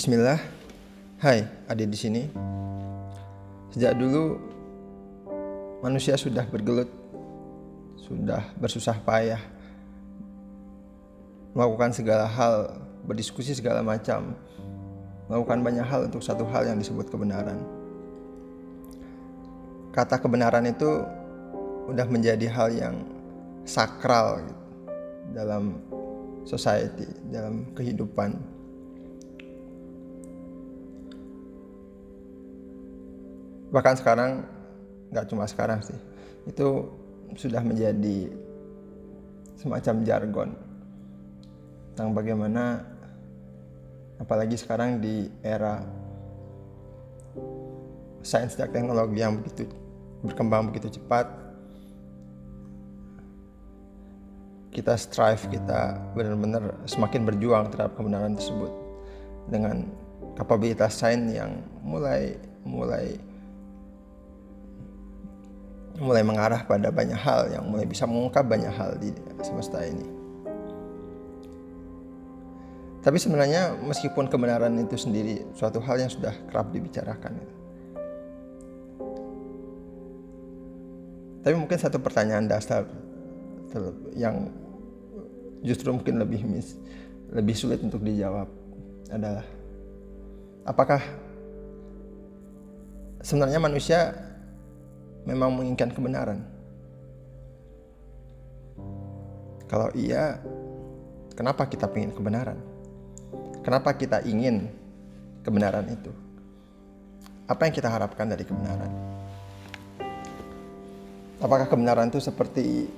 Bismillah. Hai, Ade di sini. Sejak dulu manusia sudah bergelut, sudah bersusah payah melakukan segala hal, berdiskusi segala macam, melakukan banyak hal untuk satu hal yang disebut kebenaran. Kata kebenaran itu udah menjadi hal yang sakral gitu, dalam society, dalam kehidupan. Bahkan sekarang, nggak cuma sekarang sih, itu sudah menjadi semacam jargon tentang bagaimana apalagi sekarang di era sains dan teknologi yang begitu berkembang begitu cepat kita strive kita benar-benar semakin berjuang terhadap kebenaran tersebut dengan kapabilitas sains yang mulai mulai mulai mengarah pada banyak hal yang mulai bisa mengungkap banyak hal di semesta ini. Tapi sebenarnya meskipun kebenaran itu sendiri suatu hal yang sudah kerap dibicarakan. Tapi mungkin satu pertanyaan dasar yang justru mungkin lebih mis, lebih sulit untuk dijawab adalah apakah sebenarnya manusia memang menginginkan kebenaran? Kalau iya, kenapa kita ingin kebenaran? Kenapa kita ingin kebenaran itu? Apa yang kita harapkan dari kebenaran? Apakah kebenaran itu seperti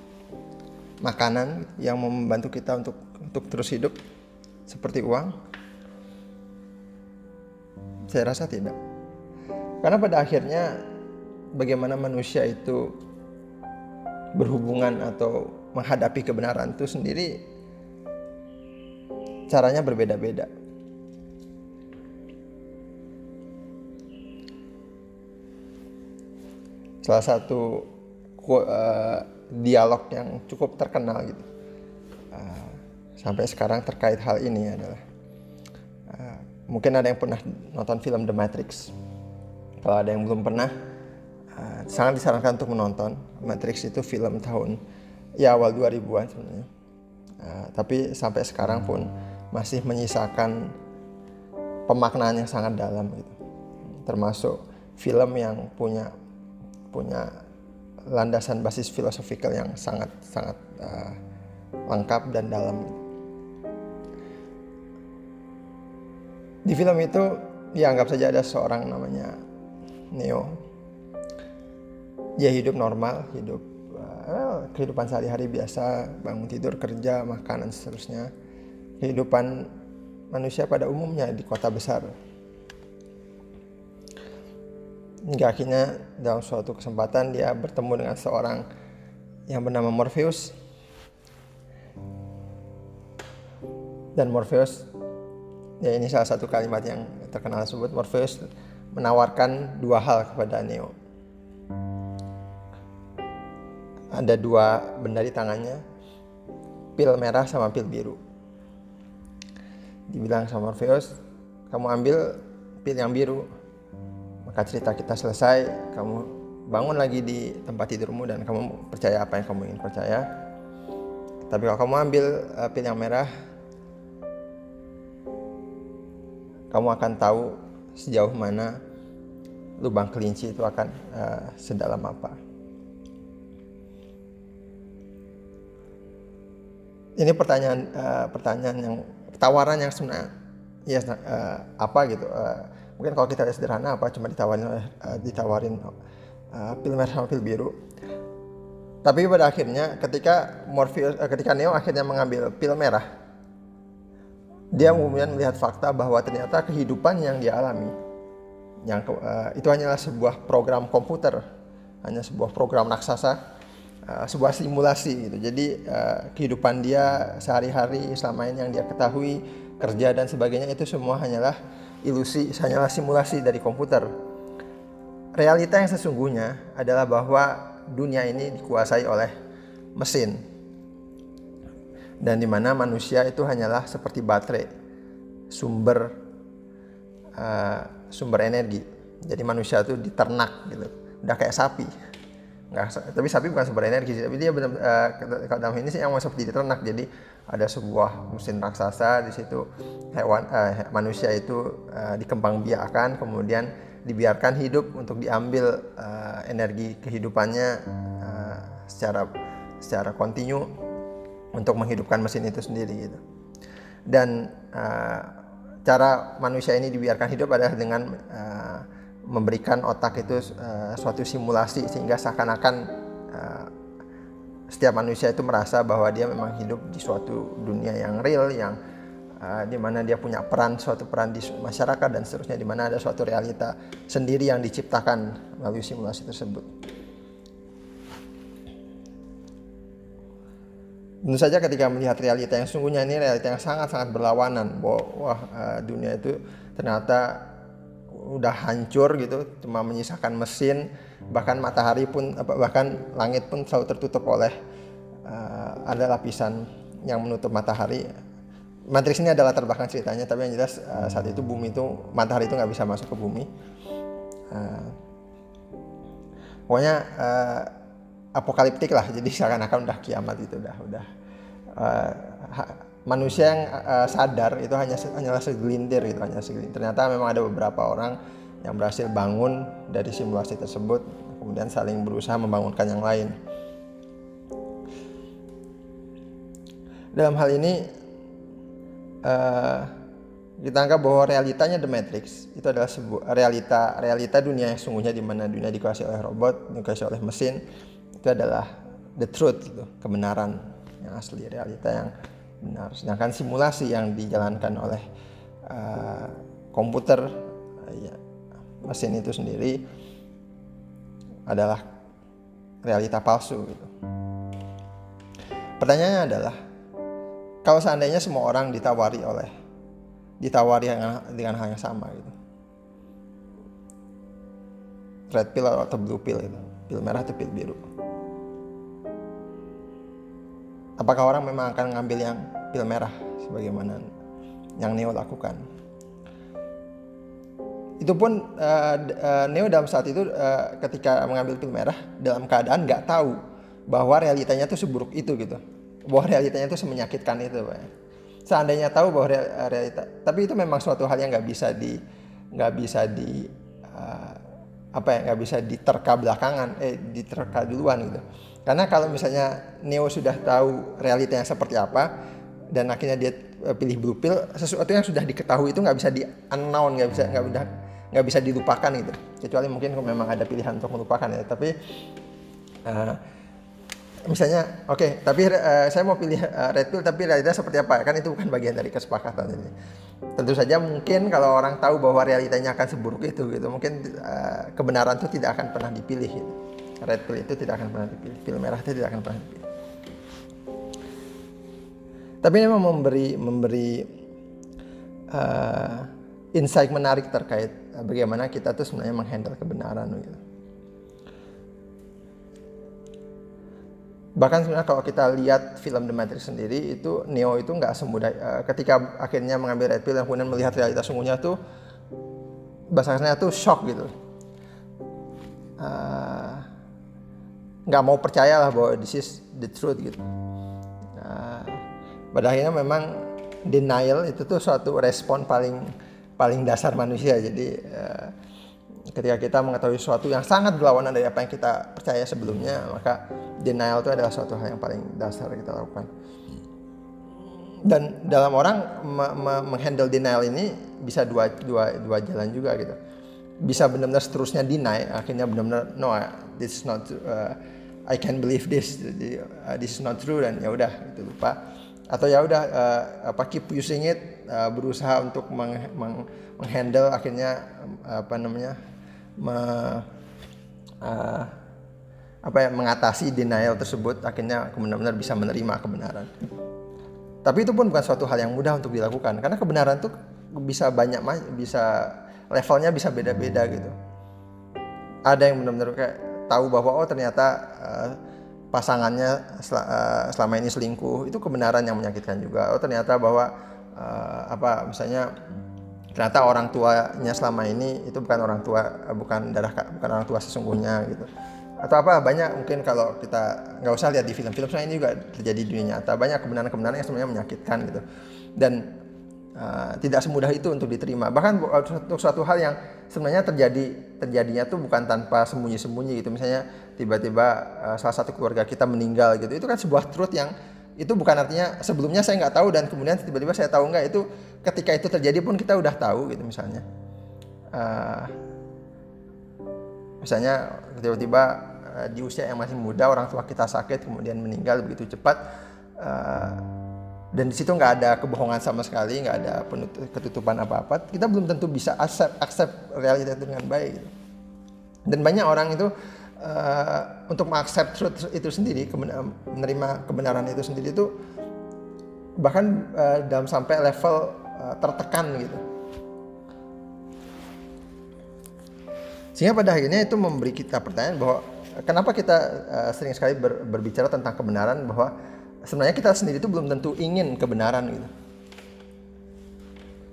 makanan yang membantu kita untuk untuk terus hidup seperti uang? Saya rasa tidak. Karena pada akhirnya bagaimana manusia itu berhubungan atau menghadapi kebenaran itu sendiri caranya berbeda-beda. Salah satu uh, dialog yang cukup terkenal gitu uh, sampai sekarang terkait hal ini adalah uh, mungkin ada yang pernah nonton film The Matrix. Kalau ada yang belum pernah, uh, sangat disarankan untuk menonton. Matrix itu film tahun ya awal 2000-an sebenarnya. Uh, tapi sampai sekarang pun masih menyisakan pemaknaan yang sangat dalam gitu. Termasuk film yang punya punya landasan basis filosofikal yang sangat sangat uh, lengkap dan dalam. Di film itu ya anggap saja ada seorang namanya Neo. Dia hidup normal, hidup uh, kehidupan sehari-hari biasa, bangun tidur, kerja, makan dan seterusnya kehidupan manusia pada umumnya di kota besar. Hingga akhirnya dalam suatu kesempatan dia bertemu dengan seorang yang bernama Morpheus. Dan Morpheus, ya ini salah satu kalimat yang terkenal tersebut, Morpheus menawarkan dua hal kepada Neo. Ada dua benda di tangannya, pil merah sama pil biru. Dibilang sama Morpheus kamu ambil pil yang biru. Maka cerita kita selesai. Kamu bangun lagi di tempat tidurmu dan kamu percaya apa yang kamu ingin percaya. Tapi kalau kamu ambil uh, pil yang merah kamu akan tahu sejauh mana lubang kelinci itu akan uh, sedalam apa. Ini pertanyaan uh, pertanyaan yang tawaran yang sebenarnya ya uh, apa gitu uh, mungkin kalau kita sederhana apa cuma ditawarin uh, ditawarin uh, pil merah sama pil biru. Tapi pada akhirnya ketika Morpheus uh, ketika Neo akhirnya mengambil pil merah dia kemudian melihat fakta bahwa ternyata kehidupan yang dia alami yang uh, itu hanyalah sebuah program komputer hanya sebuah program raksasa uh, sebuah simulasi gitu. Jadi uh, kehidupan dia sehari-hari selama ini yang dia ketahui kerja dan sebagainya itu semua hanyalah ilusi, hanyalah simulasi dari komputer. Realita yang sesungguhnya adalah bahwa dunia ini dikuasai oleh mesin dan di mana manusia itu hanyalah seperti baterai, sumber uh, sumber energi. Jadi manusia itu diternak gitu, udah kayak sapi. Nggak, tapi sapi bukan sumber energi, tapi dia benar uh, kalau dalam ini sih yang mau seperti diternak. Jadi ada sebuah mesin raksasa di situ hewan uh, manusia itu uh, dikembangbiakkan, kemudian dibiarkan hidup untuk diambil uh, energi kehidupannya uh, secara secara kontinu untuk menghidupkan mesin itu sendiri gitu. Dan uh, cara manusia ini dibiarkan hidup adalah dengan uh, memberikan otak itu uh, suatu simulasi sehingga seakan-akan uh, setiap manusia itu merasa bahwa dia memang hidup di suatu dunia yang real yang uh, di mana dia punya peran suatu peran di masyarakat dan seterusnya di mana ada suatu realita sendiri yang diciptakan melalui simulasi tersebut. Tentu saja ketika melihat realita yang sungguhnya ini realita yang sangat-sangat berlawanan bahwa wah uh, dunia itu ternyata udah hancur gitu cuma menyisakan mesin bahkan matahari pun bahkan langit pun selalu tertutup oleh uh, ada lapisan yang menutup matahari. Matrix ini adalah terbelakang ceritanya tapi yang jelas uh, saat itu bumi itu matahari itu nggak bisa masuk ke bumi. Uh, pokoknya uh, apokaliptik lah jadi seakan-akan udah kiamat itu udah udah uh, manusia yang uh, sadar itu hanya hanyalah segelintir gitu hanya segelintir. Ternyata memang ada beberapa orang yang berhasil bangun dari simulasi tersebut kemudian saling berusaha membangunkan yang lain. Dalam hal ini uh, kita anggap bahwa realitanya The Matrix itu adalah sebuah realita realita dunia yang sungguhnya di mana dunia dikuasai oleh robot, dikuasai oleh mesin, itu adalah the truth gitu, kebenaran yang asli, realita yang benar. Sedangkan simulasi yang dijalankan oleh uh, komputer, uh, ya, mesin itu sendiri adalah realita palsu gitu. Pertanyaannya adalah kalau seandainya semua orang ditawari oleh ditawari dengan, dengan hal yang sama gitu. Red pill atau blue pill itu, pil merah atau pil biru. Apakah orang memang akan ngambil yang pil merah sebagaimana yang Neo lakukan? Itu pun uh, uh, Neo dalam saat itu uh, ketika mengambil pil merah dalam keadaan nggak tahu bahwa realitanya itu seburuk itu gitu. Bahwa realitanya itu semenyakitkan itu Pak. seandainya tahu bahwa realita tapi itu memang suatu hal yang nggak bisa di nggak bisa di uh, apa ya nggak bisa diterka belakangan eh diterka duluan gitu karena kalau misalnya Neo sudah tahu realitanya seperti apa dan akhirnya dia eh, pilih blue pill, sesuatu yang sudah diketahui itu nggak bisa di unknown, nggak bisa nggak bisa nggak bisa dilupakan gitu. Kecuali mungkin memang ada pilihan untuk melupakan ya. Tapi uh, misalnya, oke, okay, tapi uh, saya mau pilih uh, red pill, tapi realitanya seperti apa? Kan itu bukan bagian dari kesepakatan ini. Tentu saja mungkin kalau orang tahu bahwa realitanya akan seburuk itu gitu, mungkin uh, kebenaran itu tidak akan pernah dipilih. Gitu red pill itu tidak akan pernah dipilih pil merah itu tidak akan pernah dipilih tapi ini memang memberi memberi uh, insight menarik terkait uh, bagaimana kita tuh sebenarnya menghandle kebenaran gitu. Bahkan sebenarnya kalau kita lihat film The Matrix sendiri itu Neo itu nggak semudah uh, ketika akhirnya mengambil red pill dan kemudian melihat realitas sungguhnya tuh bahasanya tuh shock gitu. Uh, nggak mau percaya lah bahwa this is the truth gitu. Nah, pada akhirnya memang denial itu tuh suatu respon paling paling dasar manusia. Jadi uh, ketika kita mengetahui sesuatu yang sangat berlawanan dari apa yang kita percaya sebelumnya, maka denial itu adalah suatu hal yang paling dasar kita lakukan. Dan dalam orang menghandle denial ini bisa dua, dua, dua jalan juga gitu. Bisa benar-benar seterusnya deny, akhirnya benar-benar no, this is not uh, I can believe this uh, this is not true dan ya udah itu lupa. Atau ya udah uh, apa keep using it uh, berusaha untuk meng, meng, menghandle akhirnya uh, apa namanya me, uh, apa ya mengatasi denial tersebut akhirnya benar-benar bisa menerima kebenaran. Tapi itu pun bukan suatu hal yang mudah untuk dilakukan karena kebenaran tuh bisa banyak bisa levelnya bisa beda-beda gitu. Ada yang benar-benar kayak tahu bahwa oh ternyata uh, pasangannya sel uh, selama ini selingkuh itu kebenaran yang menyakitkan juga. Oh ternyata bahwa uh, apa misalnya ternyata orang tuanya selama ini itu bukan orang tua bukan darah bukan orang tua sesungguhnya gitu. Atau apa banyak mungkin kalau kita nggak usah lihat di film-film sebenarnya ini juga terjadi di dunia nyata banyak kebenaran-kebenaran yang sebenarnya menyakitkan gitu. Dan uh, tidak semudah itu untuk diterima. Bahkan untuk suatu hal yang sebenarnya terjadi terjadinya tuh bukan tanpa sembunyi-sembunyi gitu. Misalnya tiba-tiba uh, salah satu keluarga kita meninggal gitu. Itu kan sebuah truth yang itu bukan artinya sebelumnya saya nggak tahu dan kemudian tiba-tiba saya tahu nggak. Itu ketika itu terjadi pun kita udah tahu gitu misalnya. Uh, misalnya tiba-tiba di usia yang masih muda orang tua kita sakit kemudian meninggal begitu cepat dan di situ nggak ada kebohongan sama sekali nggak ada penutup, ketutupan apa-apa kita belum tentu bisa accept, accept realitas dengan baik gitu. dan banyak orang itu uh, untuk mengaccept truth itu sendiri menerima kebenaran itu sendiri itu bahkan uh, dalam sampai level uh, tertekan gitu sehingga pada akhirnya itu memberi kita pertanyaan bahwa kenapa kita uh, sering sekali ber, berbicara tentang kebenaran bahwa sebenarnya kita sendiri itu belum tentu ingin kebenaran gitu.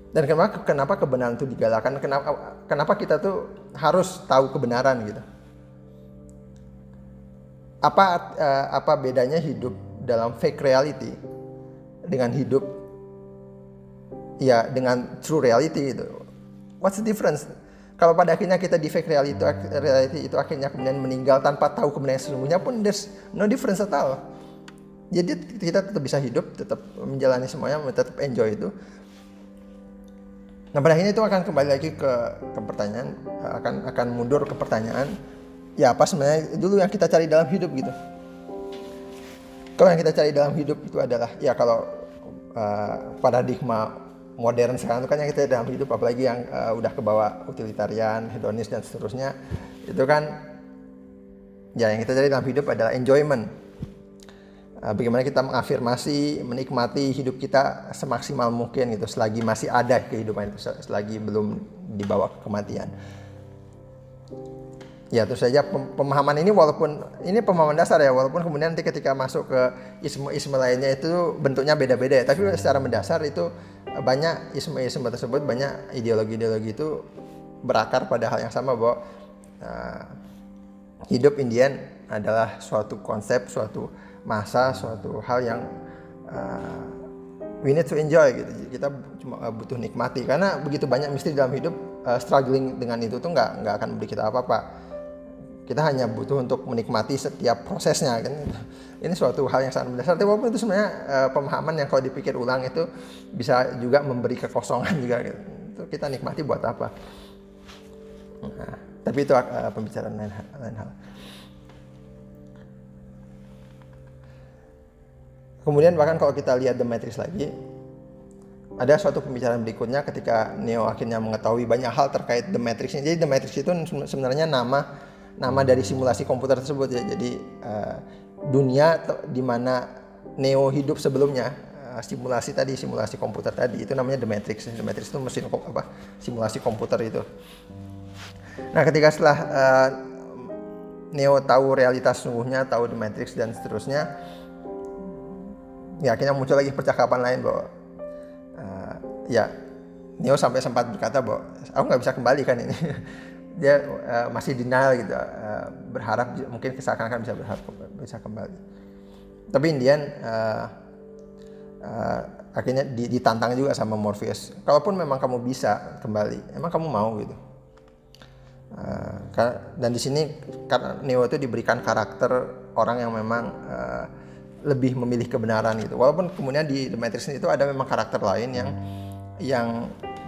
Dan kenapa kenapa kebenaran itu digalakan? Kenapa kenapa kita tuh harus tahu kebenaran gitu? Apa uh, apa bedanya hidup dalam fake reality dengan hidup ya dengan true reality itu? What's the difference? kalau pada akhirnya kita di fake reality itu, reality itu akhirnya kemudian meninggal tanpa tahu kebenaran sesungguhnya pun there's no difference at all. Jadi kita tetap bisa hidup, tetap menjalani semuanya, tetap enjoy itu. Nah pada akhirnya itu akan kembali lagi ke, ke pertanyaan, akan akan mundur ke pertanyaan, ya apa sebenarnya dulu yang kita cari dalam hidup gitu. Kalau yang kita cari dalam hidup itu adalah ya kalau uh, paradigma modern sekarang itu kan yang kita dalam hidup apalagi yang uh, udah kebawa utilitarian, hedonis dan seterusnya itu kan ya yang kita cari dalam hidup adalah enjoyment. Uh, bagaimana kita mengafirmasi, menikmati hidup kita semaksimal mungkin gitu selagi masih ada kehidupan itu selagi belum dibawa ke kematian. Ya terus saja pemahaman ini walaupun ini pemahaman dasar ya walaupun kemudian nanti ketika masuk ke isme-isme lainnya itu bentuknya beda-beda ya tapi secara mendasar itu banyak isme-isme tersebut banyak ideologi-ideologi itu berakar pada hal yang sama bahwa uh, hidup Indian adalah suatu konsep, suatu masa, suatu hal yang uh, we need to enjoy gitu. Kita cuma uh, butuh nikmati. Karena begitu banyak misteri dalam hidup uh, struggling dengan itu tuh nggak nggak akan memberi kita apa-apa. Kita hanya butuh untuk menikmati setiap prosesnya kan. Ini suatu hal yang sangat mendasar. Tapi walaupun itu sebenarnya uh, pemahaman yang kalau dipikir ulang itu bisa juga memberi kekosongan juga gitu. itu kita nikmati buat apa? Nah, tapi itu uh, pembicaraan lain, lain hal kemudian bahkan kalau kita lihat The Matrix lagi ada suatu pembicaraan berikutnya ketika Neo akhirnya mengetahui banyak hal terkait The Matrix. Jadi The Matrix itu sebenarnya nama nama dari simulasi komputer tersebut ya. Jadi uh, dunia di mana Neo hidup sebelumnya uh, simulasi tadi simulasi komputer tadi itu namanya The Matrix. The Matrix itu mesin apa simulasi komputer itu. Nah ketika setelah uh, Neo tahu realitas sungguhnya, tahu The Matrix dan seterusnya, ya akhirnya muncul lagi percakapan lain bahwa uh, ya Neo sampai sempat berkata bahwa aku nggak bisa kembali kan ini. Dia uh, masih denial gitu uh, berharap mungkin seakan-akan bisa berharap bisa kembali. Tapi Indian uh, uh, akhirnya ditantang juga sama Morpheus. Kalaupun memang kamu bisa kembali emang kamu mau? Gitu. Uh, dan di sini karena Neo itu diberikan karakter orang yang memang uh, lebih memilih kebenaran gitu. Walaupun kemudian di The Matrix itu ada memang karakter lain yang yang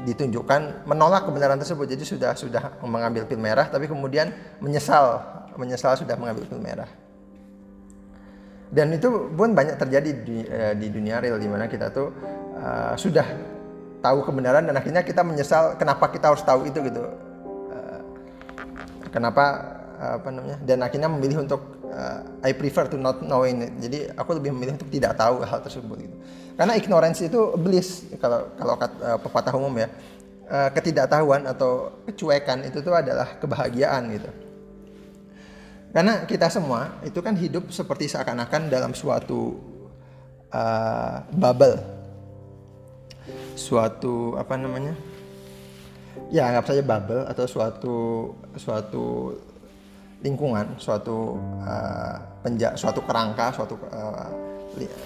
ditunjukkan menolak kebenaran tersebut. Jadi sudah sudah mengambil pil merah tapi kemudian menyesal menyesal sudah mengambil pil merah. Dan itu pun banyak terjadi di, uh, di dunia real di mana kita tuh uh, sudah tahu kebenaran dan akhirnya kita menyesal kenapa kita harus tahu itu gitu. Uh, kenapa apa namanya dan akhirnya memilih untuk uh, I prefer to not knowing it jadi aku lebih memilih untuk tidak tahu hal tersebut gitu karena ignorance itu bliss kalau kalau uh, pepatah umum ya. Uh, ketidaktahuan atau kecuekan itu tuh adalah kebahagiaan gitu. Karena kita semua itu kan hidup seperti seakan-akan dalam suatu uh, bubble. Suatu apa namanya? ya anggap saja bubble atau suatu suatu lingkungan, suatu uh, penja, suatu kerangka, suatu uh,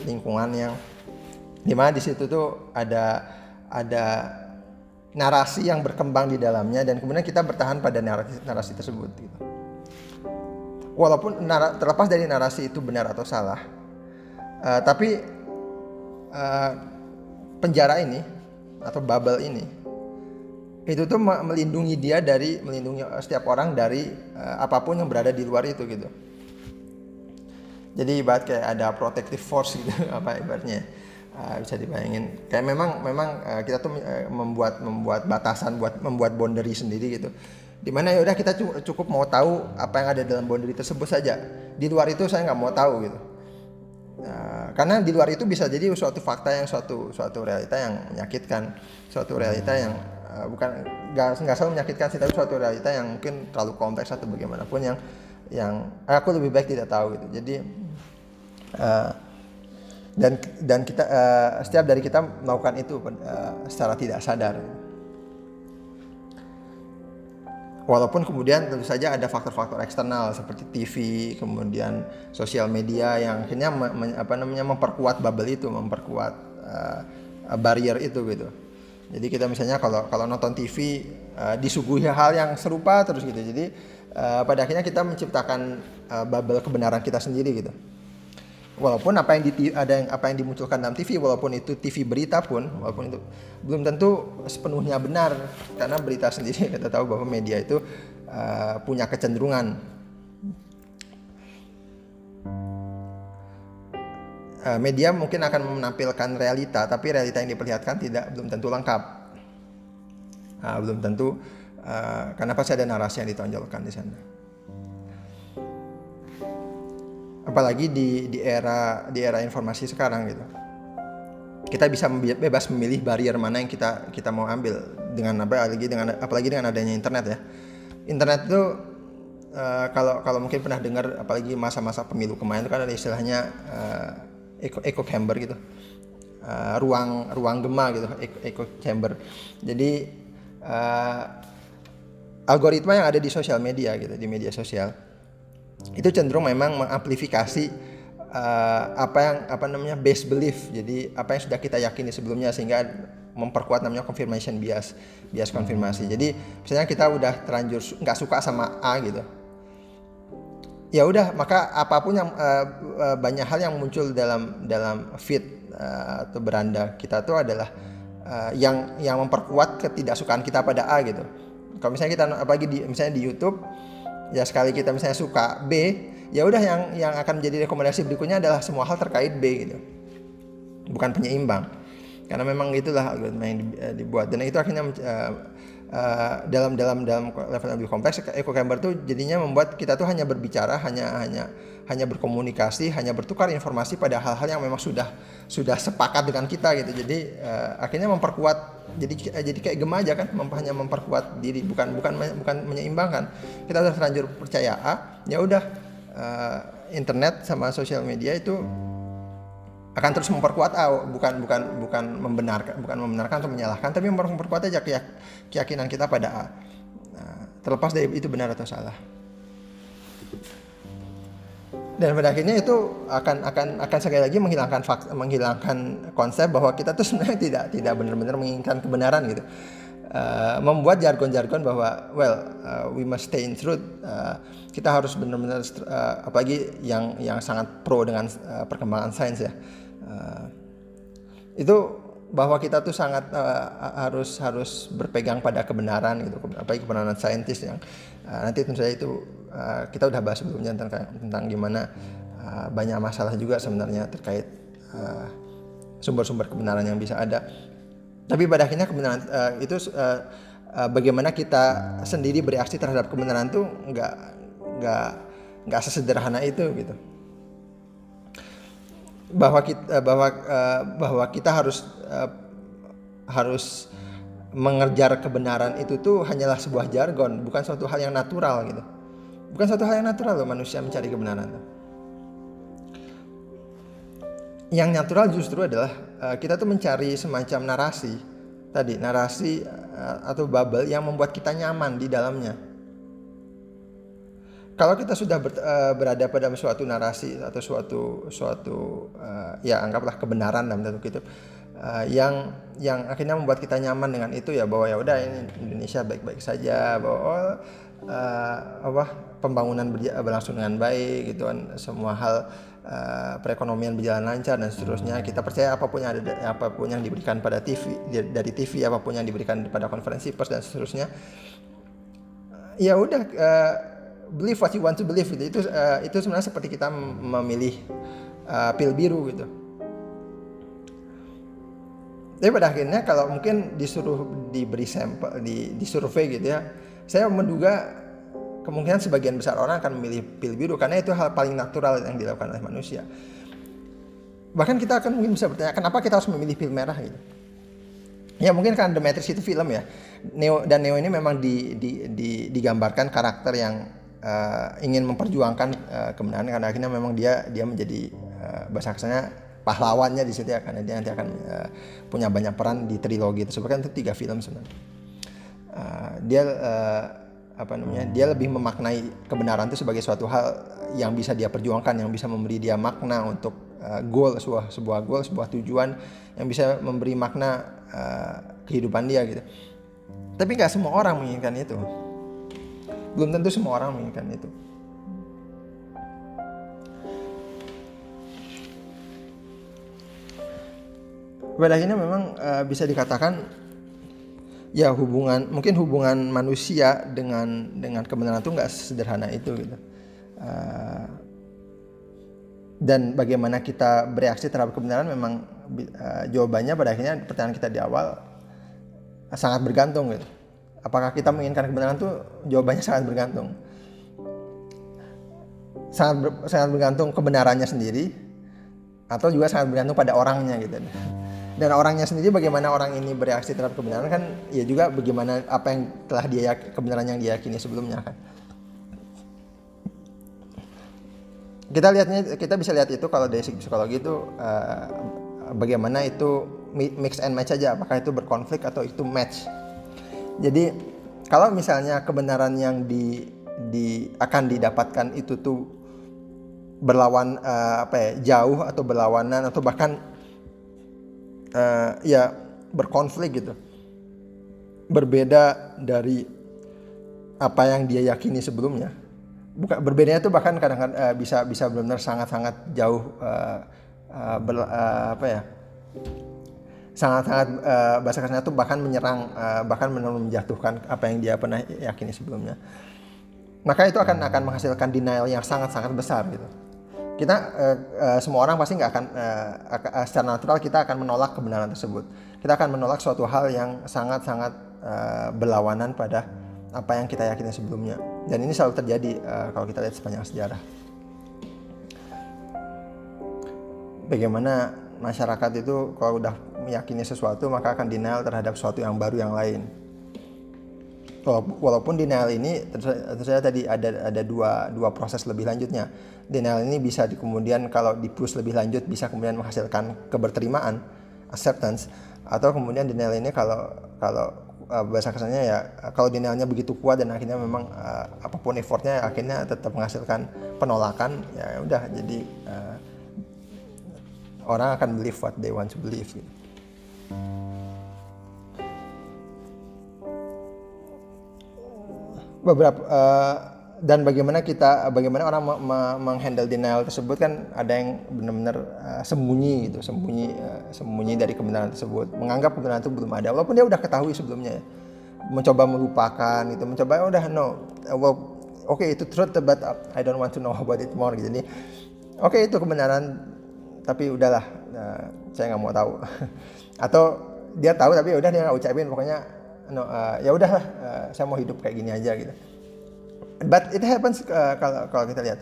lingkungan yang di mana di situ tuh ada ada narasi yang berkembang di dalamnya dan kemudian kita bertahan pada narasi, narasi tersebut gitu. Walaupun terlepas dari narasi itu benar atau salah, uh, tapi uh, penjara ini atau bubble ini itu tuh melindungi dia dari melindungi setiap orang dari uh, apa pun yang berada di luar itu gitu. Jadi ibarat kayak ada protective force gitu apa ibaratnya uh, bisa dibayangin. Kayak memang memang uh, kita tuh uh, membuat membuat batasan buat membuat boundary sendiri gitu. Di mana ya udah kita cukup mau tahu apa yang ada dalam boundary tersebut saja. Di luar itu saya nggak mau tahu gitu. Uh, karena di luar itu bisa jadi suatu fakta yang suatu suatu realita yang menyakitkan, suatu realita yang uh, bukan nggak nggak selalu menyakitkan sih tapi suatu realita yang mungkin terlalu kompleks atau bagaimanapun yang yang aku lebih baik tidak tahu gitu. Jadi uh, dan dan kita uh, setiap dari kita melakukan itu uh, secara tidak sadar. Walaupun kemudian tentu saja ada faktor-faktor eksternal seperti TV kemudian sosial media yang akhirnya me, me, apa namanya memperkuat bubble itu memperkuat uh, barrier itu gitu jadi kita misalnya kalau kalau nonton TV uh, disuguhi hal yang serupa terus gitu. Jadi uh, pada akhirnya kita menciptakan uh, bubble kebenaran kita sendiri gitu. Walaupun apa yang di, ada yang apa yang dimunculkan dalam TV walaupun itu TV berita pun walaupun itu belum tentu sepenuhnya benar karena berita sendiri kita tahu bahwa media itu uh, punya kecenderungan Eh, media mungkin akan menampilkan realita, tapi realita yang diperlihatkan tidak belum tentu lengkap. Nah, belum tentu uh, karena pasti ada narasi yang ditonjolkan di sana. Apalagi di di era di era informasi sekarang gitu. Kita bisa bebas memilih barrier mana yang kita kita mau ambil dengan apa apalagi dengan apalagi dengan adanya internet ya. Internet itu uh, kalau kalau mungkin pernah dengar apalagi masa-masa pemilu kemarin itu kan ada istilahnya uh, echo, echo chamber gitu. Uh, ruang ruang gema gitu echo, echo chamber. Jadi uh, algoritma yang ada di sosial media gitu di media sosial itu cenderung memang mengamplifikasi uh, apa yang apa namanya base belief. Jadi apa yang sudah kita yakini sebelumnya sehingga memperkuat namanya confirmation bias bias konfirmasi. Jadi misalnya kita udah terlanjur nggak suka sama A gitu ya udah maka apa pun yang uh, banyak hal yang muncul dalam dalam feed uh, atau beranda kita itu adalah uh, yang yang memperkuat ketidaksukaan kita pada A gitu. Kalau misalnya kita apalagi di misalnya di YouTube ya sekali kita misalnya suka B, ya udah yang yang akan menjadi rekomendasi berikutnya adalah semua hal terkait B gitu. Bukan penyeimbang. Karena memang itulah algoritma yang dibuat dan itu akhirnya uh, uh, dalam dalam dalam level yang lebih kompleks echo chamber tuh jadinya membuat kita tuh hanya berbicara hanya hanya hanya berkomunikasi hanya bertukar informasi pada hal-hal yang memang sudah sudah sepakat dengan kita gitu. Jadi uh, akhirnya memperkuat jadi jadi kayak gema aja kan mem hanya memperkuat diri bukan bukan bukan menyeimbangkan. Kita udah terlanjur percaya A ya udah uh, internet sama sosial media itu akan terus memperkuat ah, bukan bukan bukan membenarkan bukan membenarkan atau menyalahkan tapi memperkuat aja keyakinan kita pada A. Nah, terlepas dari itu benar atau salah. Dan pada akhirnya itu akan akan akan sekali lagi menghilangkan fakt, menghilangkan konsep bahwa kita tuh sebenarnya tidak tidak benar-benar menginginkan kebenaran gitu. Uh, membuat jargon-jargon bahwa well uh, we must stay in truth uh, kita harus benar-benar uh, apalagi yang yang sangat pro dengan uh, perkembangan sains ya uh, itu bahwa kita tuh sangat uh, harus harus berpegang pada kebenaran gitu apalagi kebenaran saintis yang uh, nanti tentu saja itu uh, kita udah bahas sebelumnya tentang tentang gimana uh, banyak masalah juga sebenarnya terkait sumber-sumber uh, kebenaran yang bisa ada. Tapi pada akhirnya kebenaran uh, itu uh, uh, bagaimana kita sendiri bereaksi terhadap kebenaran tuh nggak nggak nggak sesederhana itu gitu bahwa kita eh, bahwa uh, bahwa kita harus uh, harus mengejar kebenaran itu tuh hanyalah sebuah jargon, bukan suatu hal yang natural gitu. Bukan suatu hal yang natural loh manusia mencari kebenaran. Yang natural justru adalah kita tuh mencari semacam narasi tadi, narasi atau bubble yang membuat kita nyaman di dalamnya. Kalau kita sudah ber, uh, berada pada suatu narasi atau suatu suatu uh, ya anggaplah kebenaran dalam tanda kutip uh, yang yang akhirnya membuat kita nyaman dengan itu ya bahwa ya udah ini Indonesia baik-baik saja bahwa oh, uh, apa pembangunan berlangsung dengan baik gitu kan semua hal uh, perekonomian berjalan lancar dan seterusnya. Kita percaya apa pun yang ada apa pun yang diberikan pada TV dari TV apa pun yang diberikan pada konferensi pers dan seterusnya ya udah believe what you want to believe gitu. Itu uh, itu sebenarnya seperti kita memilih uh, pil biru gitu. Tapi pada akhirnya kalau mungkin disuruh diberi sampel di disurvey gitu ya saya menduga kemungkinan sebagian besar orang akan memilih pil biru karena itu hal paling natural yang dilakukan oleh manusia. Bahkan kita akan mungkin bisa bertanya kenapa kita harus memilih pil merah gitu? Ya mungkin kan The Matrix itu film ya. Neo dan Neo ini memang di, di, di, digambarkan karakter yang uh, ingin memperjuangkan uh, kebenaran karena akhirnya memang dia dia menjadi uh, bahasa kasarnya pahlawannya di situ ya karena dia nanti akan uh, punya banyak peran di trilogi tersebut. Kan itu tiga film sebenarnya. Uh, dia uh, apa namanya dia lebih memaknai kebenaran itu sebagai suatu hal yang bisa dia perjuangkan yang bisa memberi dia makna untuk uh, goal sebuah sebuah goal sebuah tujuan yang bisa memberi makna uh, kehidupan dia gitu. Tapi nggak semua orang menginginkan itu belum tentu semua orang menginginkan itu. Pada akhirnya memang uh, bisa dikatakan ya hubungan mungkin hubungan manusia dengan dengan kebenaran itu nggak sederhana itu gitu. Uh, dan bagaimana kita bereaksi terhadap kebenaran memang uh, jawabannya pada akhirnya pertanyaan kita di awal sangat bergantung gitu apakah kita menginginkan kebenaran itu jawabannya sangat bergantung. Sangat ber, sangat bergantung kebenarannya sendiri atau juga sangat bergantung pada orangnya gitu. Dan orangnya sendiri bagaimana orang ini bereaksi terhadap kebenaran kan ya juga bagaimana apa yang telah dia kebenaran yang diyakini sebelumnya kan. Kita lihatnya kita bisa lihat itu kalau dari segi psikologi itu uh, bagaimana itu mix and match aja. Apakah itu berkonflik atau itu match jadi kalau misalnya kebenaran yang di di akan didapatkan itu tuh berlawan uh, apa ya jauh atau berlawanan atau bahkan uh, ya berkonflik gitu. Berbeda dari apa yang dia yakini sebelumnya. Bukan berbedanya itu bahkan kadang-kadang uh, bisa bisa benar-benar sangat-sangat jauh uh, uh, ber, uh, apa ya sangat-sangat uh, bahasa kasarnya itu bahkan menyerang uh, bahkan benar menjatuhkan apa yang dia pernah yakini sebelumnya maka itu akan akan menghasilkan denial yang sangat-sangat besar gitu kita uh, uh, semua orang pasti nggak akan uh, secara natural kita akan menolak kebenaran tersebut. Kita akan menolak suatu hal yang sangat-sangat uh, berlawanan pada apa yang kita yakini sebelumnya. Dan ini selalu terjadi uh, kalau kita lihat sepanjang sejarah. Bagaimana masyarakat itu kalau udah meyakini sesuatu maka akan denial terhadap sesuatu yang baru yang lain walaupun denial ini saja tadi ada ada dua dua proses lebih lanjutnya. Denial ini bisa di, kemudian kalau di push lebih lanjut bisa kemudian menghasilkan keberterimaan, acceptance atau kemudian denial ini kalau kalau uh, bahasa kesannya ya kalau denialnya begitu kuat dan akhirnya memang uh, apa pun effortnya akhirnya tetap menghasilkan penolakan ya udah jadi uh, orang akan believe what they want to believe gitu. beberapa uh, dan bagaimana kita bagaimana orang menghandle denial tersebut kan ada yang benar-benar uh, sembunyi gitu sembunyi uh, sembunyi dari kebenaran tersebut menganggap kebenaran itu belum ada walaupun dia udah ketahui sebelumnya ya. mencoba melupakan gitu mencoba oh, udah no well, oke okay, itu truth but I don't want to know about it more gitu jadi oke okay, itu kebenaran tapi udahlah uh, saya nggak mau tahu. Atau dia tahu tapi ya udah dia nggak ucapin pokoknya no, uh, ya udah uh, saya mau hidup kayak gini aja gitu. But it happens uh, kalau kalau kita lihat.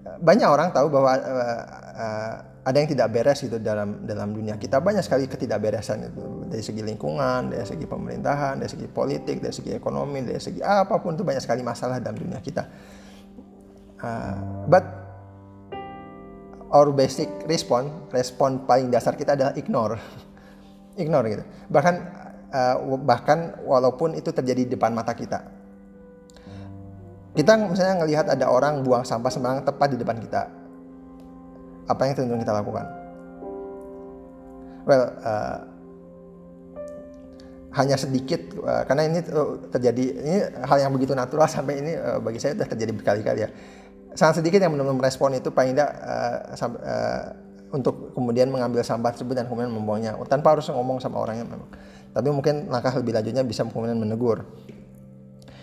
Banyak orang tahu bahwa uh, uh, ada yang tidak beres gitu dalam dalam dunia kita. Banyak sekali ketidakberesan itu. Dari segi lingkungan dari segi pemerintahan dari segi politik dari segi ekonomi dari segi apa pun itu banyak sekali masalah dalam dunia kita. Uh, but our basic respon respon paling dasar kita adalah ignore. Ignore gitu. Bahkan uh, bahkan walaupun itu terjadi di depan mata kita. Kita misalnya ngelihat ada orang buang sampah sembarangan tepat di depan kita. Apa yang cenderung kita lakukan? Well uh, hanya sedikit uh, karena ini terjadi ini hal yang begitu natural sampai ini uh, bagi saya sudah terjadi berkali-kali ya sangat sedikit yang benar-benar itu paling tidak uh, uh, untuk kemudian mengambil sampah tersebut dan kemudian membuangnya. Tanpa harus ngomong sama orangnya memang. Tapi mungkin langkah lebih lanjutnya bisa kemudian menegur.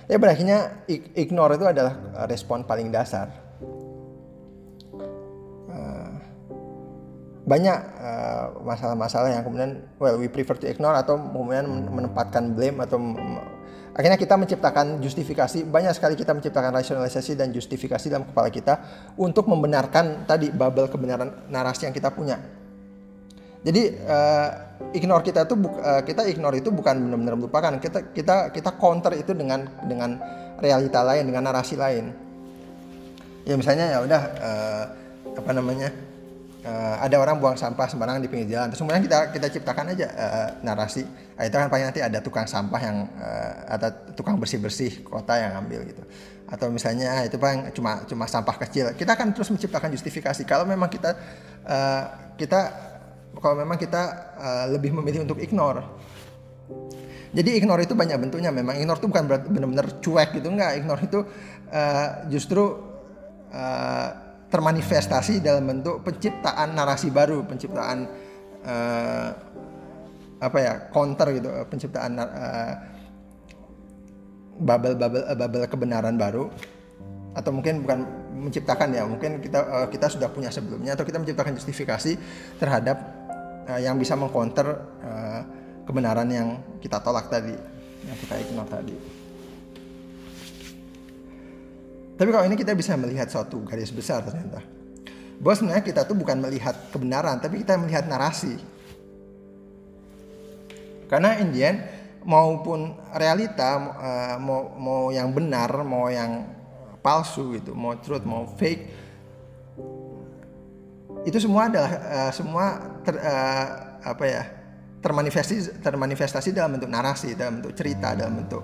Ya berakhirnya ignore itu adalah respon paling dasar. Banyak masalah-masalah uh, yang kemudian well we prefer to ignore atau kemudian menempatkan blame atau Akhirnya kita menciptakan justifikasi, banyak sekali kita menciptakan rasionalisasi dan justifikasi dalam kepala kita untuk membenarkan tadi bubble kebenaran narasi yang kita punya. Jadi uh, ignore kita itu uh, kita ignore itu bukan benar-benar melupakan, kita kita kita counter itu dengan dengan realita lain, dengan narasi lain. Ya misalnya ya udah uh, apa namanya? Uh, ada orang buang sampah sembarangan di pinggir jalan. Terus kemudian kita kita ciptakan aja uh, narasi. Nah, itu kan paling nanti ada tukang sampah yang uh, ada tukang bersih bersih kota yang ambil gitu. Atau misalnya itu paling cuma cuma sampah kecil. Kita akan terus menciptakan justifikasi. Kalau memang kita uh, kita kalau memang kita uh, lebih memilih untuk ignore. Jadi ignore itu banyak bentuknya. Memang ignore itu bukan benar-benar cuek gitu enggak. Ignore itu uh, justru uh, termanifestasi dalam bentuk penciptaan narasi baru, penciptaan uh, apa ya counter gitu, penciptaan uh, bubble bubble uh, bubble kebenaran baru atau mungkin bukan menciptakan ya, mungkin kita uh, kita sudah punya sebelumnya atau kita menciptakan justifikasi terhadap uh, yang bisa mengcounter uh, kebenaran yang kita tolak tadi, yang kita ignore tadi. Tapi kalau ini kita bisa melihat suatu garis besar ternyata. Bahwa sebenarnya kita tuh bukan melihat kebenaran, tapi kita melihat narasi. Karena Indian maupun realita uh, mau mau yang benar, mau yang palsu gitu, mau truth, mau fake, itu semua adalah uh, semua ter, uh, apa ya termanifestasi termanifestasi dalam bentuk narasi, dalam bentuk cerita, dalam bentuk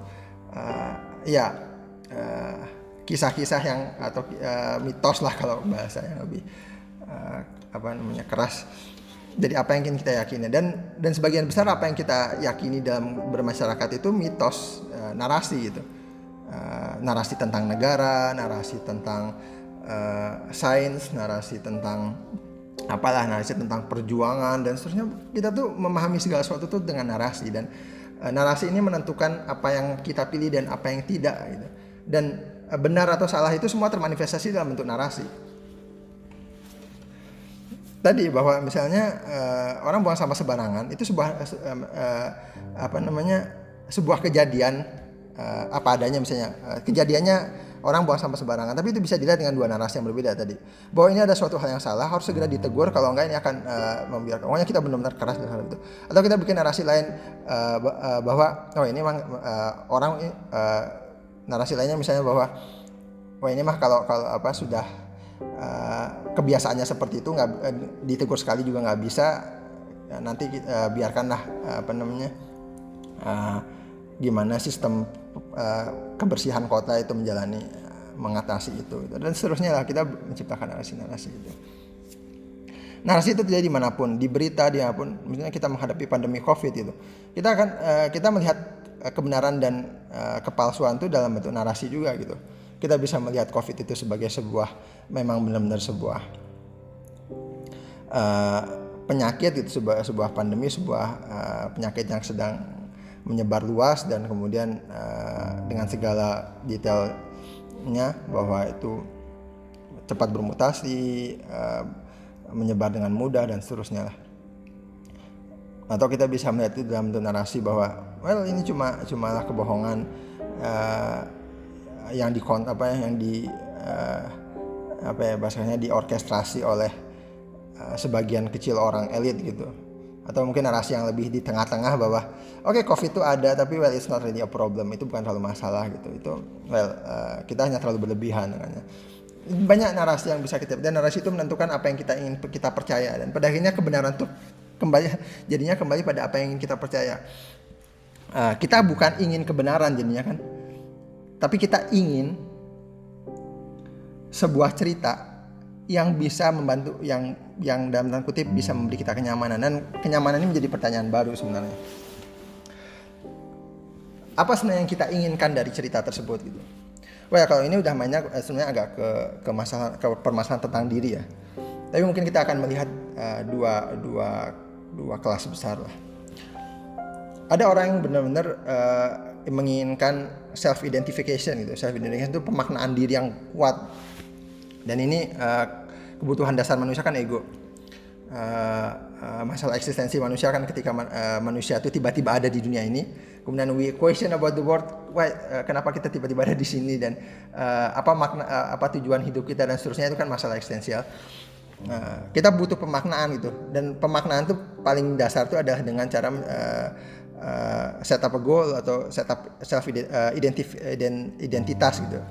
uh, ya uh, kisah-kisah yang atau uh, mitos lah kalau bahasa yang lebih uh, apa namanya keras. Jadi apa yang ingin kita yakini? Dan dan sebagian besar apa yang kita yakini dalam bermasyarakat itu mitos uh, narasi gitu. Uh, narasi tentang negara narasi tentang uh, sains narasi tentang apalah narasi tentang perjuangan dan seterusnya. Kita tuh memahami segala sesuatu tuh dengan narasi. Dan uh, narasi ini menentukan apa yang kita pilih dan apa yang tidak gitu. Dan benar atau salah itu semua termanifestasi dalam bentuk narasi. Tadi bahwa misalnya uh, orang buang sampah sembarangan itu sebuah uh, uh, apa namanya sebuah kejadian uh, apa adanya misalnya. Uh, kejadiannya orang buang sampah sembarangan tapi itu bisa dilihat dengan dua narasi yang berbeda tadi. Bahwa ini ada suatu hal yang salah harus segera ditegur kalau enggak ini akan uh, membiarkan. Pokoknya kita benar-benar keras dengan hal itu. Atau kita bikin narasi lain uh, bahwa oh ini memang uh, orang uh, narasi lainnya misalnya bahwa wah ini mah kalau kalau apa sudah uh, kebiasaannya seperti itu nggak uh, ditegur sekali juga nggak bisa ya, nanti uh, biarkanlah uh, apa namanya uh, gimana sistem uh, kebersihan kota itu menjalani mengatasi itu. Dan seterusnya lah kita menciptakan narasi-narasi itu narasi itu terjadi di mana pun di berita di mana pun misalnya kita menghadapi pandemi covid itu kita akan uh, kita melihat kebenaran dan uh, kepalsuan itu dalam bentuk narasi juga gitu. Kita bisa melihat COVID itu sebagai sebuah memang benar-benar sebuah uh, penyakit itu sebuah sebuah pandemi, sebuah uh, penyakit yang sedang menyebar luas dan kemudian uh, dengan segala detailnya bahwa itu cepat bermutasi, uh, menyebar dengan mudah dan seterusnya atau kita bisa melihat itu dalam narasi bahwa well ini cuma cumalah kebohongan uh, yang di apa ya yang di uh, apa ya bahasanya diorkestrasi oleh uh, sebagian kecil orang elit gitu. Atau mungkin narasi yang lebih di tengah-tengah bahwa oke okay, covid itu ada tapi well it's not really a problem. Itu bukan terlalu masalah gitu. Itu well uh, kita hanya terlalu berlebihan dengannya. Banyak narasi yang bisa kita dan narasi itu menentukan apa yang kita ingin kita percaya. Dan pada akhirnya kebenaran itu kembali jadinya kembali pada apa yang kita percaya uh, kita bukan ingin kebenaran jadinya kan. Tapi kita ingin sebuah cerita yang bisa membantu yang yang dalam tanda kutip bisa memberi kita kenyamanan. Dan kenyamanan ini menjadi pertanyaan baru sebenarnya. Apa sebenarnya yang kita inginkan dari cerita tersebut gitu? Well kalau ini udah banyak eh, sebenarnya agak ke ke masalah ke permasalahan tentang diri ya. Tapi mungkin kita akan melihat uh, dua dua dua kelas besar lah ada orang yang benar-benar uh, menginginkan self identification gitu. Self identification itu pemaknaan diri yang kuat. Dan ini uh, kebutuhan dasar manusia kan ego. Uh, uh, masalah eksistensi manusia kan ketika man, uh, manusia itu tiba-tiba ada di dunia ini. Kemudian we question about the world why uh, kenapa kita tiba-tiba ada di sini dan uh, apa makna uh, apa tujuan hidup kita dan seterusnya itu kan masalah eksistensial. Uh, kita butuh pemaknaan gitu. Dan pemaknaan itu paling dasar itu adalah dengan cara uh, uh, set up a goal atau set up self identif identitas gitu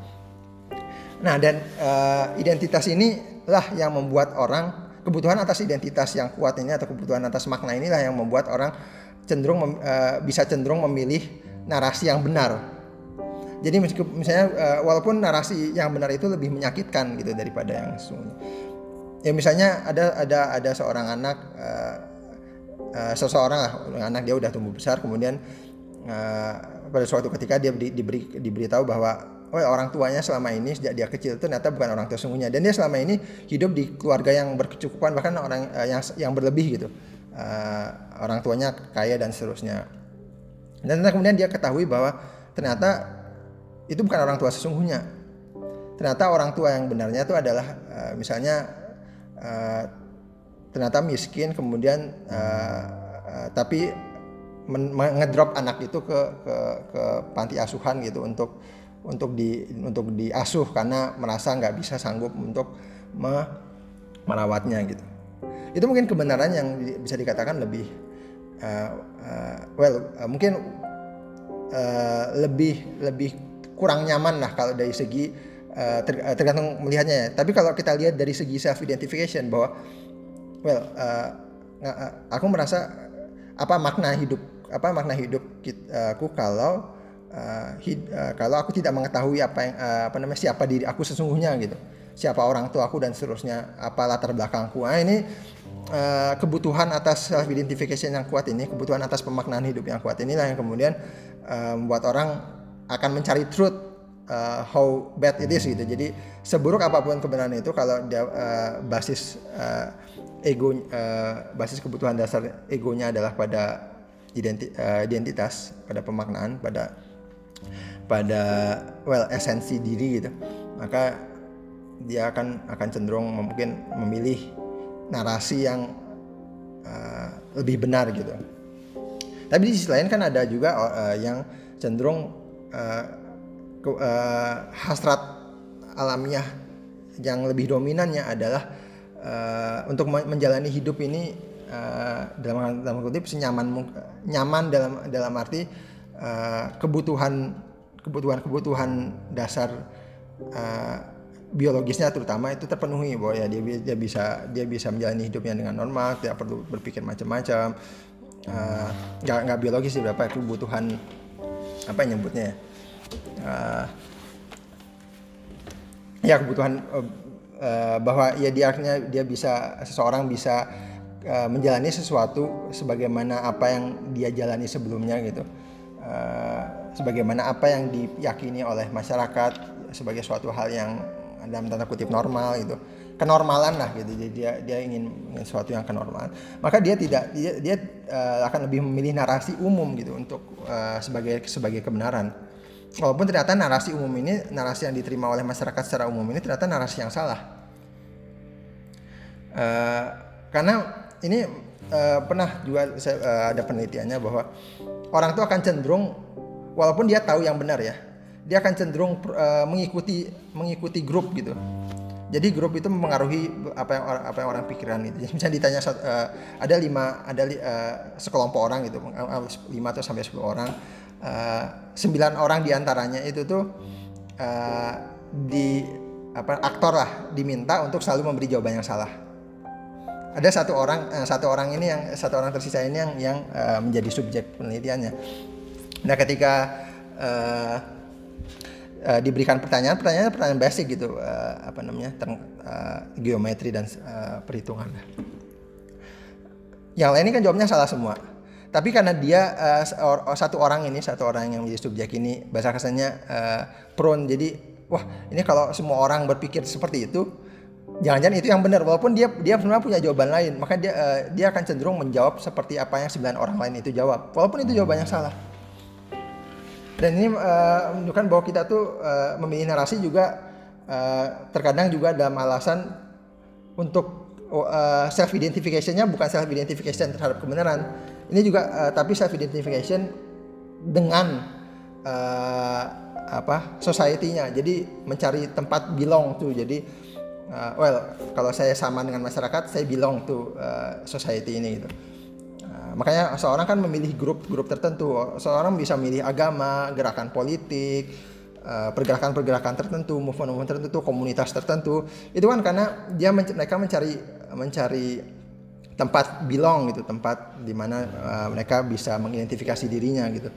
Nah, dan uh, identitas inilah yang membuat orang kebutuhan atas identitas yang kuat ini atau kebutuhan atas makna inilah yang membuat orang cenderung uh, bisa cenderung memilih narasi yang benar. Jadi misalnya uh, walaupun narasi yang benar itu lebih menyakitkan gitu daripada yang sesungguhnya. Ya misalnya ada ada ada seorang anak uh, uh, seseorang lah anak dia udah tumbuh besar kemudian uh, pada suatu ketika dia di, diberi diberitahu bahwa oh orang tuanya selama ini sejak dia kecil itu ternyata bukan orang tua sesungguhnya dan dia selama ini hidup di keluarga yang berkecukupan bahkan orang uh, yang yang berlebih gitu. Uh, orang tuanya kaya dan seterusnya. Dan kemudian dia ketahui bahwa ternyata itu bukan orang tua sesungguhnya. Ternyata orang tua yang benarnya itu adalah uh, misalnya uh, ternyata miskin kemudian uh, uh, tapi ngedrop anak itu ke ke ke panti asuhan gitu untuk untuk di untuk diasuh karena merasa nggak bisa sanggup untuk me, merawatnya gitu. Itu mungkin kebenaran yang bisa dikatakan lebih uh, uh, well uh, mungkin uh, lebih lebih kurang nyaman lah kalau dari segi uh, ter, tergantung melihatnya ya. Tapi kalau kita lihat dari segi self identification bahwa well uh, aku merasa apa makna hidup apa makna hidup aku kalau uh, hid, uh, kalau aku tidak mengetahui apa yang uh, apa namanya siapa diri aku sesungguhnya gitu. Siapa orang tua aku dan seterusnya apa latar belakangku. Nah ini uh, kebutuhan atas self identification yang kuat ini kebutuhan atas pemaknaan hidup yang kuat inilah yang kemudian uh, membuat orang akan mencari truth uh, how bad it is gitu. Jadi seburuk apa pun kebenaran itu kalau dia uh, basis uh, ego uh, basis kebutuhan dasar egonya adalah pada identi uh, identitas pada pemaknaan pada pada well esensi diri gitu. Maka dia akan akan cenderung mungkin memilih narasi yang uh, lebih benar gitu. Tapi di sisi lain kan ada juga uh, yang cenderung uh, ke, uh, hasrat alamiah yang lebih dominannya adalah uh, untuk menjalani hidup ini uh, dalam dalam kutip senyaman nyaman dalam dalam arti uh, kebutuhan kebutuhan-kebutuhan dasar uh, biologisnya terutama itu terpenuhi bahwa ya dia, dia bisa dia bisa menjalani hidupnya dengan normal tidak perlu berpikir macam-macam. Uh, nggak nggak biologis sih berapa kebutuhan apa yang nyebutnya uh, ya kebutuhan uh, uh, bahwa ya dia dia bisa seseorang bisa uh, menjalani sesuatu sebagaimana apa yang dia jalani sebelumnya gitu. Uh, sebagaimana apa yang diyakini oleh masyarakat sebagai suatu hal yang dalam tanda kutip normal itu kenormalan lah gitu. Jadi dia dia ingin, ingin sesuatu yang kenormalan. Maka dia tidak dia dia uh, akan lebih memilih narasi umum gitu untuk uh, sebagai sebagai kebenaran walaupun ternyata narasi umum ini narasi yang diterima oleh masyarakat secara umum ini ternyata narasi yang salah. Uh, karena ini uh, pernah juga saya, uh, ada penelitiannya bahwa orang itu akan cenderung walaupun dia tahu yang benar ya dia akan cenderung uh, mengikuti mengikuti grup gitu. Jadi grup itu mempengaruhi apa yang apa yang orang pikiran itu misalnya ditanya uh, ada lima ada uh, sekelompok orang gitu lima atau sampai sepuluh orang sembilan orang di antaranya itu tuh uh, di apa aktor lah diminta untuk selalu memberi jawaban yang salah ada satu orang uh, satu orang ini yang satu orang tersisa ini yang yang uh, menjadi subjek penelitiannya Nah, ketika uh, uh, diberikan pertanyaan, pertanyaan pertanyaan basic gitu, uh, apa namanya, ter, uh, geometri dan uh, perhitungan. Yang lain ini kan jawabnya salah semua. Tapi karena dia uh, satu orang ini, satu orang yang menjadi subjek ini bahasa kasarnya uh, prone, jadi wah ini kalau semua orang berpikir seperti itu, jangan-jangan itu yang benar. Walaupun dia dia sebenarnya punya jawaban lain. Maka dia uh, dia akan cenderung menjawab seperti apa yang sembilan orang lain itu jawab. Walaupun itu jawabannya salah. Dan ini uh, menunjukkan bahwa kita tuh uh, memilih narasi juga uh, terkadang juga dalam alasan untuk uh, self identificationnya bukan self identification terhadap kebenaran ini juga uh, tapi self identification dengan uh, apa society-nya jadi mencari tempat belong tuh jadi uh, well kalau saya sama dengan masyarakat saya belong to uh, society ini gitu makanya seorang kan memilih grup-grup tertentu. Seorang bisa memilih agama, gerakan politik, pergerakan-pergerakan tertentu, movement-movement tertentu, komunitas tertentu. Itu kan karena dia men mereka mencari mencari tempat belong gitu, tempat di mana uh, mereka bisa mengidentifikasi dirinya gitu.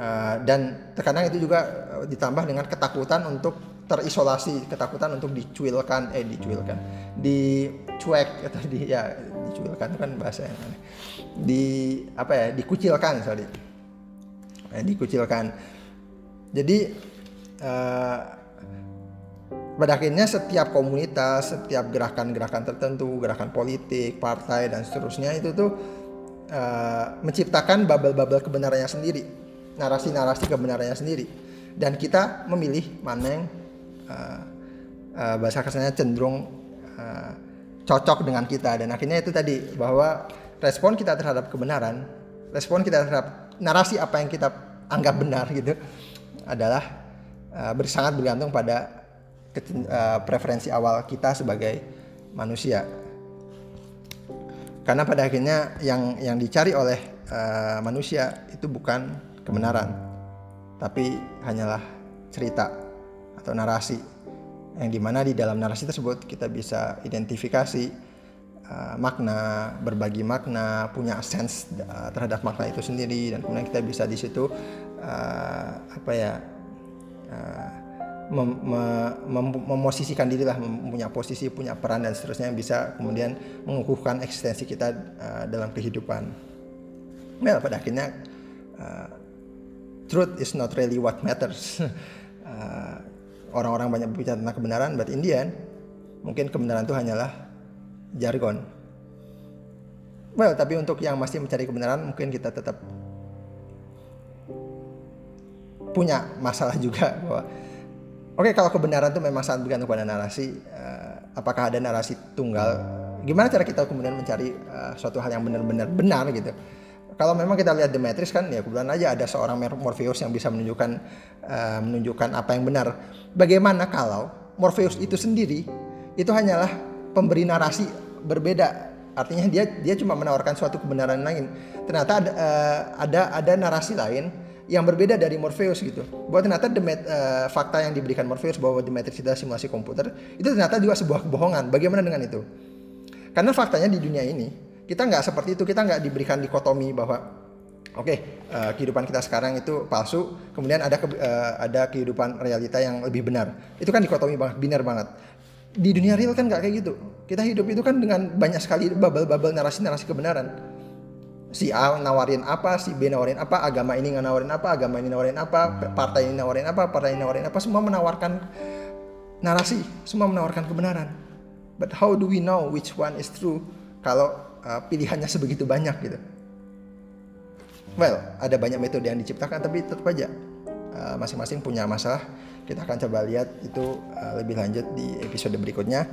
Uh, dan terkadang itu juga ditambah dengan ketakutan untuk terisolasi, ketakutan untuk dicuilkan, eh dicuilkan, dicuek atau di ya dicuilkan itu kan bahasa yang aneh. Di apa ya dikucilkan sorry. Eh, dikucilkan. Jadi pada akhirnya setiap komunitas setiap gerakan-gerakan tertentu gerakan politik partai dan seterusnya itu tuh uh, menciptakan bubble-bubble kebenarannya sendiri narasi-narasi kebenarannya sendiri. Dan kita memilih mana yang uh, uh, bahasa kasarnya cenderung uh, cocok dengan kita. Dan akhirnya itu tadi bahwa respon kita terhadap kebenaran, respon kita terhadap narasi apa yang kita anggap benar gitu adalah uh, sangat bergantung pada uh, preferensi awal kita sebagai manusia. Karena pada akhirnya yang yang dicari oleh uh, manusia itu bukan kebenaran, tapi hanyalah cerita atau narasi yang di mana di dalam narasi tersebut kita bisa identifikasi uh, makna, berbagi makna, punya sense uh, terhadap makna itu sendiri dan kemudian kita bisa di situ uh, apa ya uh, mem mem memosisikan diri lah, punya posisi, punya peran dan seterusnya yang bisa kemudian mengukuhkan eksistensi kita uh, dalam kehidupan. Well, pada akhirnya uh, truth is not really what matters. Orang-orang uh, banyak berbicara tentang kebenaran, but in mungkin kebenaran itu hanyalah jargon. Well, tapi untuk yang masih mencari kebenaran mungkin kita tetap punya masalah juga bahwa oke kalau kebenaran itu memang sangat bergantung pada narasi uh, apakah ada narasi tunggal? Gimana cara kita kemudian mencari uh, suatu hal yang benar-benar benar gitu? Kalau memang kita lihat Matrix kan ya kebetulan aja ada seorang Morpheus yang bisa menunjukkan uh, menunjukkan apa yang benar. Bagaimana kalau Morpheus itu sendiri itu hanyalah pemberi narasi berbeda? Artinya dia dia cuma menawarkan suatu kebenaran lain. Ternyata ada uh, ada ada narasi lain yang berbeda dari Morpheus gitu bahwa ternyata the uh, fakta yang diberikan Morpheus bahwa The Matrix adalah simulasi komputer itu ternyata juga sebuah kebohongan bagaimana dengan itu karena faktanya di dunia ini kita nggak seperti itu kita nggak diberikan dikotomi bahwa Oke, okay, uh, eh, kehidupan kita sekarang itu palsu, kemudian ada ke, uh, ada kehidupan realita yang lebih benar. Itu kan dikotomi banget, binar banget di dunia real kan nggak kayak gitu. Kita hidup itu kan dengan banyak sekali bubble-bubble narasi-narasi kebenaran. Si A nawarin apa, si B nawarin apa, agama ini nggak nawarin apa, agama ini nawarin apa, partai ini nawarin apa, partai ini nawarin apa, semua menawarkan narasi, semua menawarkan kebenaran. But how do we know which one is true kalau uh, pilihannya sebegitu banyak gitu? Well, ada banyak metode yang diciptakan tapi tetap aja uh, masing-masing uh, punya masalah kita akan coba lihat itu uh, lebih lanjut di episode berikutnya.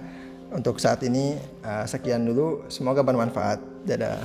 Untuk saat ini uh, sekian dulu, semoga bermanfaat. Dadah.